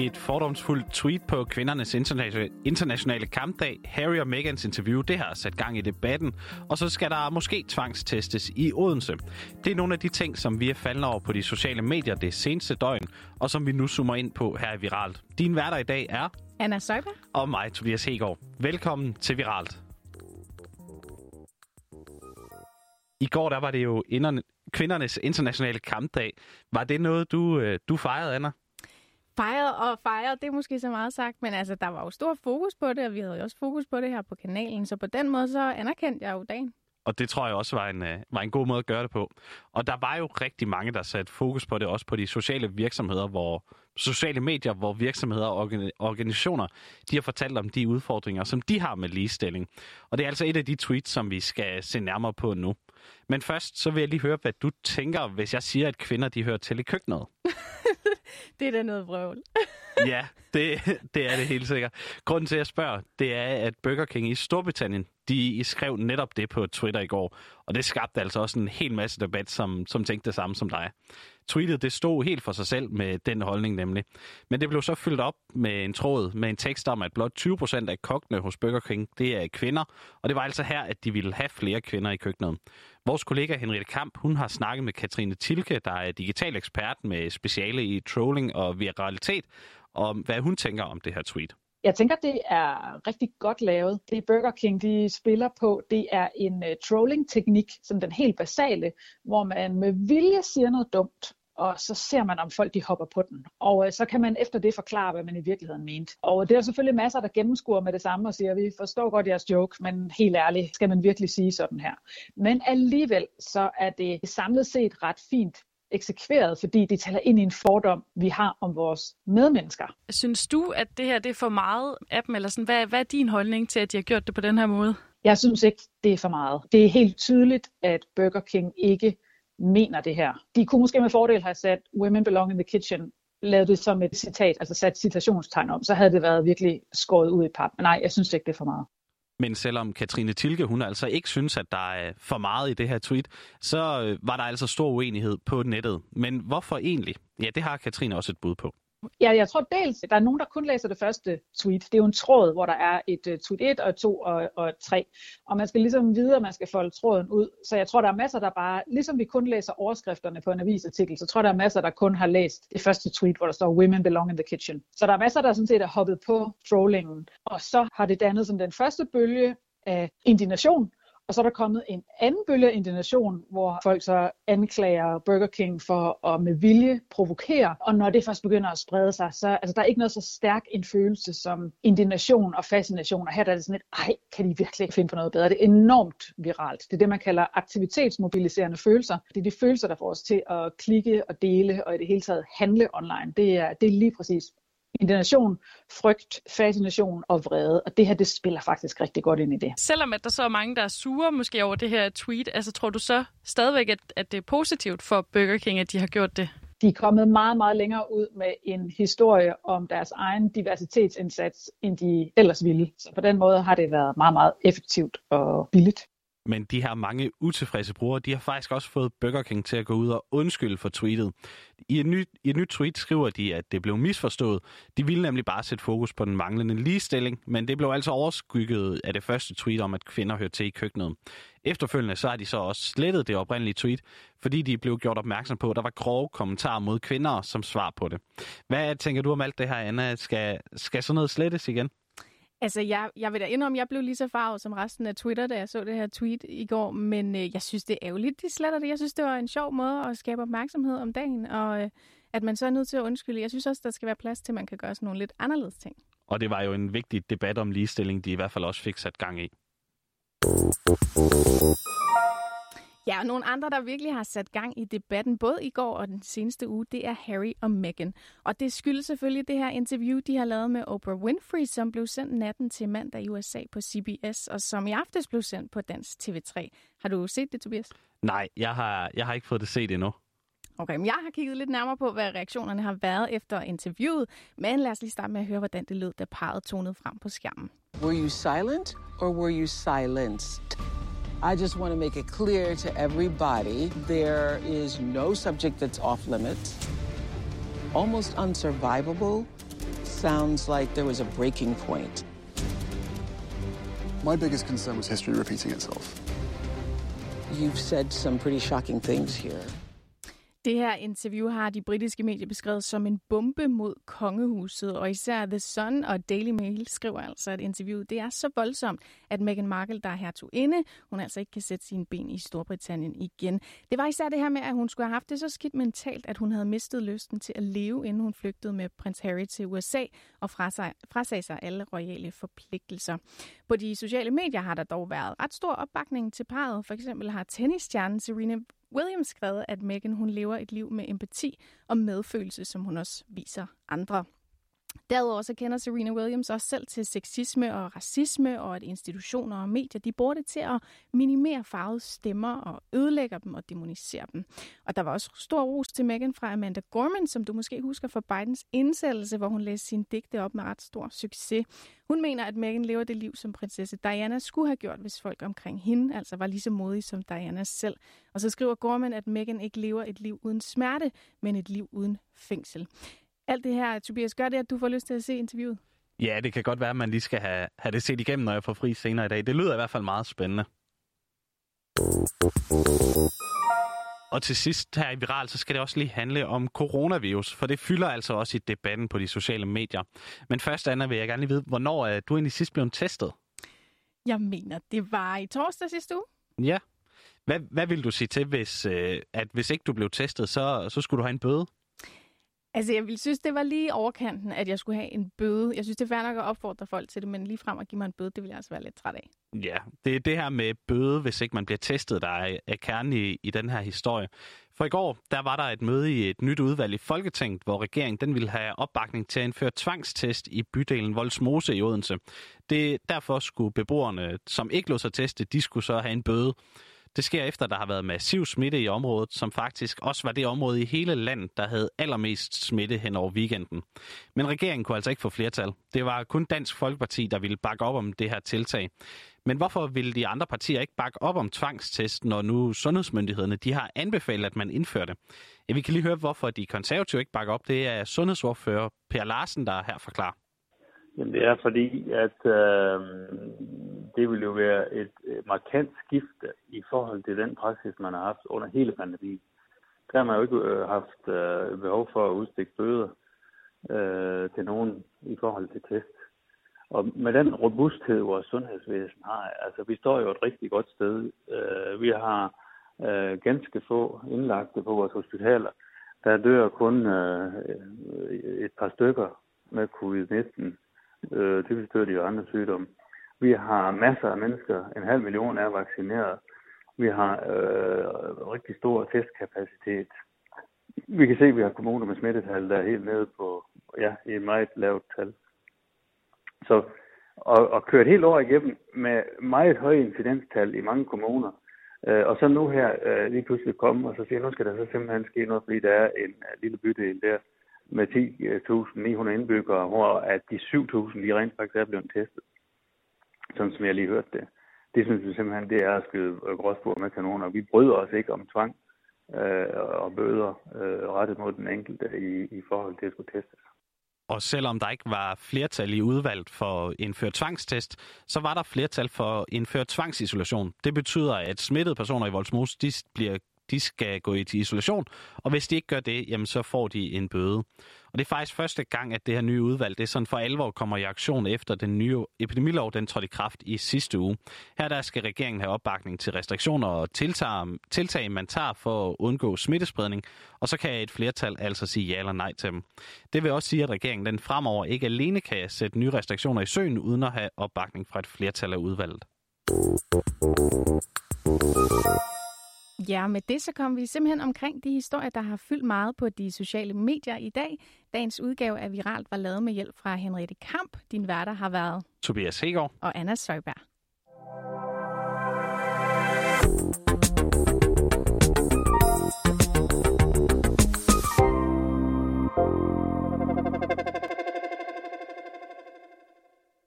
Et fordomsfuldt tweet på kvindernes internationale kampdag, Harry og Megans interview, det har sat gang i debatten, og så skal der måske tvangstestes i Odense. Det er nogle af de ting, som vi er faldet over på de sociale medier det seneste døgn, og som vi nu zoomer ind på her i Viralt. Din værter i dag er... Anna Søjberg. Og mig, Tobias Hegård. Velkommen til Viralt. I går der var det jo kvindernes internationale kampdag. Var det noget, du, øh, du fejrede, Anna? Fejret og fejret, det er måske så meget sagt, men altså, der var jo stor fokus på det, og vi havde jo også fokus på det her på kanalen, så på den måde så anerkendte jeg jo dagen. Og det tror jeg også var en, øh, var en god måde at gøre det på. Og der var jo rigtig mange, der satte fokus på det, også på de sociale virksomheder, hvor sociale medier, hvor virksomheder og organisationer, de har fortalt om de udfordringer, som de har med ligestilling. Og det er altså et af de tweets, som vi skal se nærmere på nu. Men først, så vil jeg lige høre, hvad du tænker, hvis jeg siger, at kvinder, de hører til i køkkenet. det er da noget vrøvl. ja, det, det er det helt sikkert. Grunden til, at jeg spørger, det er, at Burger King i Storbritannien, de skrev netop det på Twitter i går. Og det skabte altså også en hel masse debat, som, som tænkte det samme som dig. Tweetet det stod helt for sig selv med den holdning nemlig. Men det blev så fyldt op med en tråd med en tekst om, at blot 20% af kokkene hos Burger King, det er kvinder. Og det var altså her, at de ville have flere kvinder i køkkenet. Vores kollega Henriette Kamp, hun har snakket med Katrine Tilke, der er digital ekspert med speciale i trolling og viralitet, om hvad hun tænker om det her tweet. Jeg tænker, det er rigtig godt lavet. Det Burger King de spiller på, det er en uh, trolling-teknik, som den helt basale, hvor man med vilje siger noget dumt, og så ser man, om folk de hopper på den. Og uh, så kan man efter det forklare, hvad man i virkeligheden mente. Og det er selvfølgelig masser, der gennemskuer med det samme og siger, vi forstår godt jeres joke, men helt ærligt, skal man virkelig sige sådan her. Men alligevel, så er det samlet set ret fint eksekveret, fordi det taler ind i en fordom, vi har om vores medmennesker. Synes du, at det her det er for meget af dem, eller sådan, hvad, hvad er din holdning til, at de har gjort det på den her måde? Jeg synes ikke, det er for meget. Det er helt tydeligt, at Burger King ikke mener det her. De kunne måske med fordel have sat Women Belong in the Kitchen lavet det som et citat, altså sat citationstegn om, så havde det været virkelig skåret ud i pap. Men nej, jeg synes ikke, det er for meget. Men selvom Katrine Tilke, hun altså ikke synes, at der er for meget i det her tweet, så øh, var der altså stor uenighed på nettet. Men hvorfor egentlig? Ja, det har Katrine også et bud på. Ja, jeg tror dels, at der er nogen, der kun læser det første tweet. Det er jo en tråd, hvor der er et øh, tweet 1 og 2 og, og 3. Og man skal ligesom vide, at man skal folde tråden ud. Så jeg tror, der er masser, der bare, ligesom vi kun læser overskrifterne på en avisartikel, så tror der er masser, der kun har læst det første tweet, hvor der står Women belong in the kitchen. Så der er masser, der sådan set er hoppet på trollingen. Og så har det dannet som den første bølge af indignation, og så er der kommet en anden bølge af indignation, hvor folk så anklager Burger King for at med vilje provokere. Og når det først begynder at sprede sig, så altså, der er ikke noget så stærk en følelse som indignation og fascination. Og her der er det sådan et, ej, kan de virkelig ikke finde på noget bedre? Det er enormt viralt. Det er det, man kalder aktivitetsmobiliserende følelser. Det er de følelser, der får os til at klikke og dele og i det hele taget handle online. Det er, det er lige præcis indignation, frygt, fascination og vrede. Og det her, det spiller faktisk rigtig godt ind i det. Selvom at der så er mange, der er sure måske over det her tweet, altså tror du så stadigvæk, at, at det er positivt for Burger King, at de har gjort det? De er kommet meget, meget længere ud med en historie om deres egen diversitetsindsats, end de ellers ville. Så på den måde har det været meget, meget effektivt og billigt. Men de her mange utilfredse brugere, de har faktisk også fået Burger King til at gå ud og undskylde for tweetet. I et, nyt, I et nyt tweet skriver de, at det blev misforstået. De ville nemlig bare sætte fokus på den manglende ligestilling, men det blev altså overskygget af det første tweet om, at kvinder hører til i køkkenet. Efterfølgende så har de så også slettet det oprindelige tweet, fordi de blev gjort opmærksom på, at der var grove kommentarer mod kvinder som svar på det. Hvad tænker du om alt det her, Anna? Skal, skal sådan noget slettes igen? Altså, jeg, jeg vil da indrømme, at jeg blev lige så farvet som resten af Twitter, da jeg så det her tweet i går, men øh, jeg synes, det er ærgerligt, de sletter det. Jeg synes, det var en sjov måde at skabe opmærksomhed om dagen, og øh, at man så er nødt til at undskylde. Jeg synes også, der skal være plads til, at man kan gøre sådan nogle lidt anderledes ting. Og det var jo en vigtig debat om ligestilling, de i hvert fald også fik sat gang i. Ja, og nogle andre, der virkelig har sat gang i debatten, både i går og den seneste uge, det er Harry og Meghan. Og det skyldes selvfølgelig det her interview, de har lavet med Oprah Winfrey, som blev sendt natten til mandag i USA på CBS, og som i aftes blev sendt på Dansk TV3. Har du set det, Tobias? Nej, jeg har, jeg har ikke fået det set endnu. Okay, men jeg har kigget lidt nærmere på, hvad reaktionerne har været efter interviewet, men lad os lige starte med at høre, hvordan det lød, da parret tonede frem på skærmen. Were you silent, or were you silenced? I just want to make it clear to everybody there is no subject that's off limits, almost unsurvivable, sounds like there was a breaking point. My biggest concern was history repeating itself. You've said some pretty shocking things here. Det her interview har de britiske medier beskrevet som en bombe mod kongehuset, og især The Sun og Daily Mail skriver altså, at interviewet det er så voldsomt, at Meghan Markle, der er hertuginde, hun altså ikke kan sætte sine ben i Storbritannien igen. Det var især det her med, at hun skulle have haft det så skidt mentalt, at hun havde mistet lysten til at leve, inden hun flygtede med prins Harry til USA og frasagde sig alle royale forpligtelser. På de sociale medier har der dog været ret stor opbakning til parret. For eksempel har tennisstjernen Serena Williams skrevet, at Meghan hun lever et liv med empati og medfølelse, som hun også viser andre. Derudover så kender Serena Williams også selv til sexisme og racisme, og at institutioner og medier de bruger det til at minimere farvede stemmer og ødelægger dem og demonisere dem. Og der var også stor ros til Meghan fra Amanda Gorman, som du måske husker fra Bidens indsættelse, hvor hun læste sine digte op med ret stor succes. Hun mener, at Meghan lever det liv, som prinsesse Diana skulle have gjort, hvis folk omkring hende altså var lige så modige som Diana selv. Og så skriver Gorman, at Meghan ikke lever et liv uden smerte, men et liv uden fængsel. Alt det her, Tobias, gør det, at du får lyst til at se interviewet? Ja, det kan godt være, at man lige skal have, have det set igennem, når jeg får fri senere i dag. Det lyder i hvert fald meget spændende. Og til sidst her i Viral, så skal det også lige handle om coronavirus, for det fylder altså også i debatten på de sociale medier. Men først, Anna, vil jeg gerne lige vide, hvornår er du egentlig sidst blevet testet? Jeg mener, det var i torsdag sidste uge. Ja. Hvad, hvad vil du sige til, hvis, øh, at hvis ikke du blev testet, så, så skulle du have en bøde? Altså, jeg ville synes, det var lige overkanten, at jeg skulle have en bøde. Jeg synes, det er fair nok at opfordre folk til det, men lige frem at give mig en bøde, det vil jeg altså være lidt træt af. Ja, det er det her med bøde, hvis ikke man bliver testet, der er, er kernen i, i den her historie. For i går, der var der et møde i et nyt udvalg i Folketinget, hvor regeringen den ville have opbakning til at indføre tvangstest i bydelen Voldsmose i Odense. Det, derfor skulle beboerne, som ikke lå sig teste, de skulle så have en bøde. Det sker efter, at der har været massiv smitte i området, som faktisk også var det område i hele landet, der havde allermest smitte hen over weekenden. Men regeringen kunne altså ikke få flertal. Det var kun Dansk Folkeparti, der ville bakke op om det her tiltag. Men hvorfor ville de andre partier ikke bakke op om tvangstest, når nu sundhedsmyndighederne de har anbefalet, at man indfører det? Ja, vi kan lige høre, hvorfor de konservative ikke bakker op. Det er sundhedsordfører Per Larsen, der her forklarer. Jamen det er fordi, at øh, det vil jo være et øh, markant skifte i forhold til den praksis, man har haft under hele pandemien. Der har man jo ikke øh, haft øh, behov for at udstikke bøder øh, til nogen i forhold til test. Og med den robusthed, vores sundhedsvæsen har, altså vi står jo et rigtig godt sted. Øh, vi har øh, ganske få indlagte på vores hospitaler. Der dør kun øh, et par stykker med covid-19 Øh, typisk dør de jo andre sygdomme. Vi har masser af mennesker, en halv million er vaccineret. Vi har øh, rigtig stor testkapacitet. Vi kan se, at vi har kommuner med smittetal, der er helt nede på ja, et meget lavt tal. Så og, og kørt helt over igennem med meget høje incidenstal i mange kommuner, øh, og så nu her øh, lige pludselig komme og så siger, nu skal der så simpelthen ske noget, fordi der er en uh, lille bydel der, med 10.900 øh, indbyggere, hvor at de 7.000 lige rent faktisk er blevet testet. Sådan som jeg lige hørte det. Det synes vi simpelthen, det er at skyde gråsbord med kanoner. Vi bryder os ikke om tvang øh, og bøder øh, rettet mod den enkelte i, i forhold til at skulle testes. Og selvom der ikke var flertal i udvalget for at indføre tvangstest, så var der flertal for at indføre tvangsisolation. Det betyder, at smittede personer i Voldsmose de bliver de skal gå i isolation, og hvis de ikke gør det, jamen så får de en bøde. Og det er faktisk første gang, at det her nye udvalg, det er sådan for alvor kommer i aktion efter den nye epidemilov, den trådte i kraft i sidste uge. Her der skal regeringen have opbakning til restriktioner og tiltag, tiltag, man tager for at undgå smittespredning, og så kan et flertal altså sige ja eller nej til dem. Det vil også sige, at regeringen den fremover ikke alene kan sætte nye restriktioner i søen, uden at have opbakning fra et flertal af udvalget. Ja, med det så kom vi simpelthen omkring de historier, der har fyldt meget på de sociale medier i dag. Dagens udgave af Viralt var lavet med hjælp fra Henriette Kamp. Din værter har været Tobias Hegård og Anna Søjberg.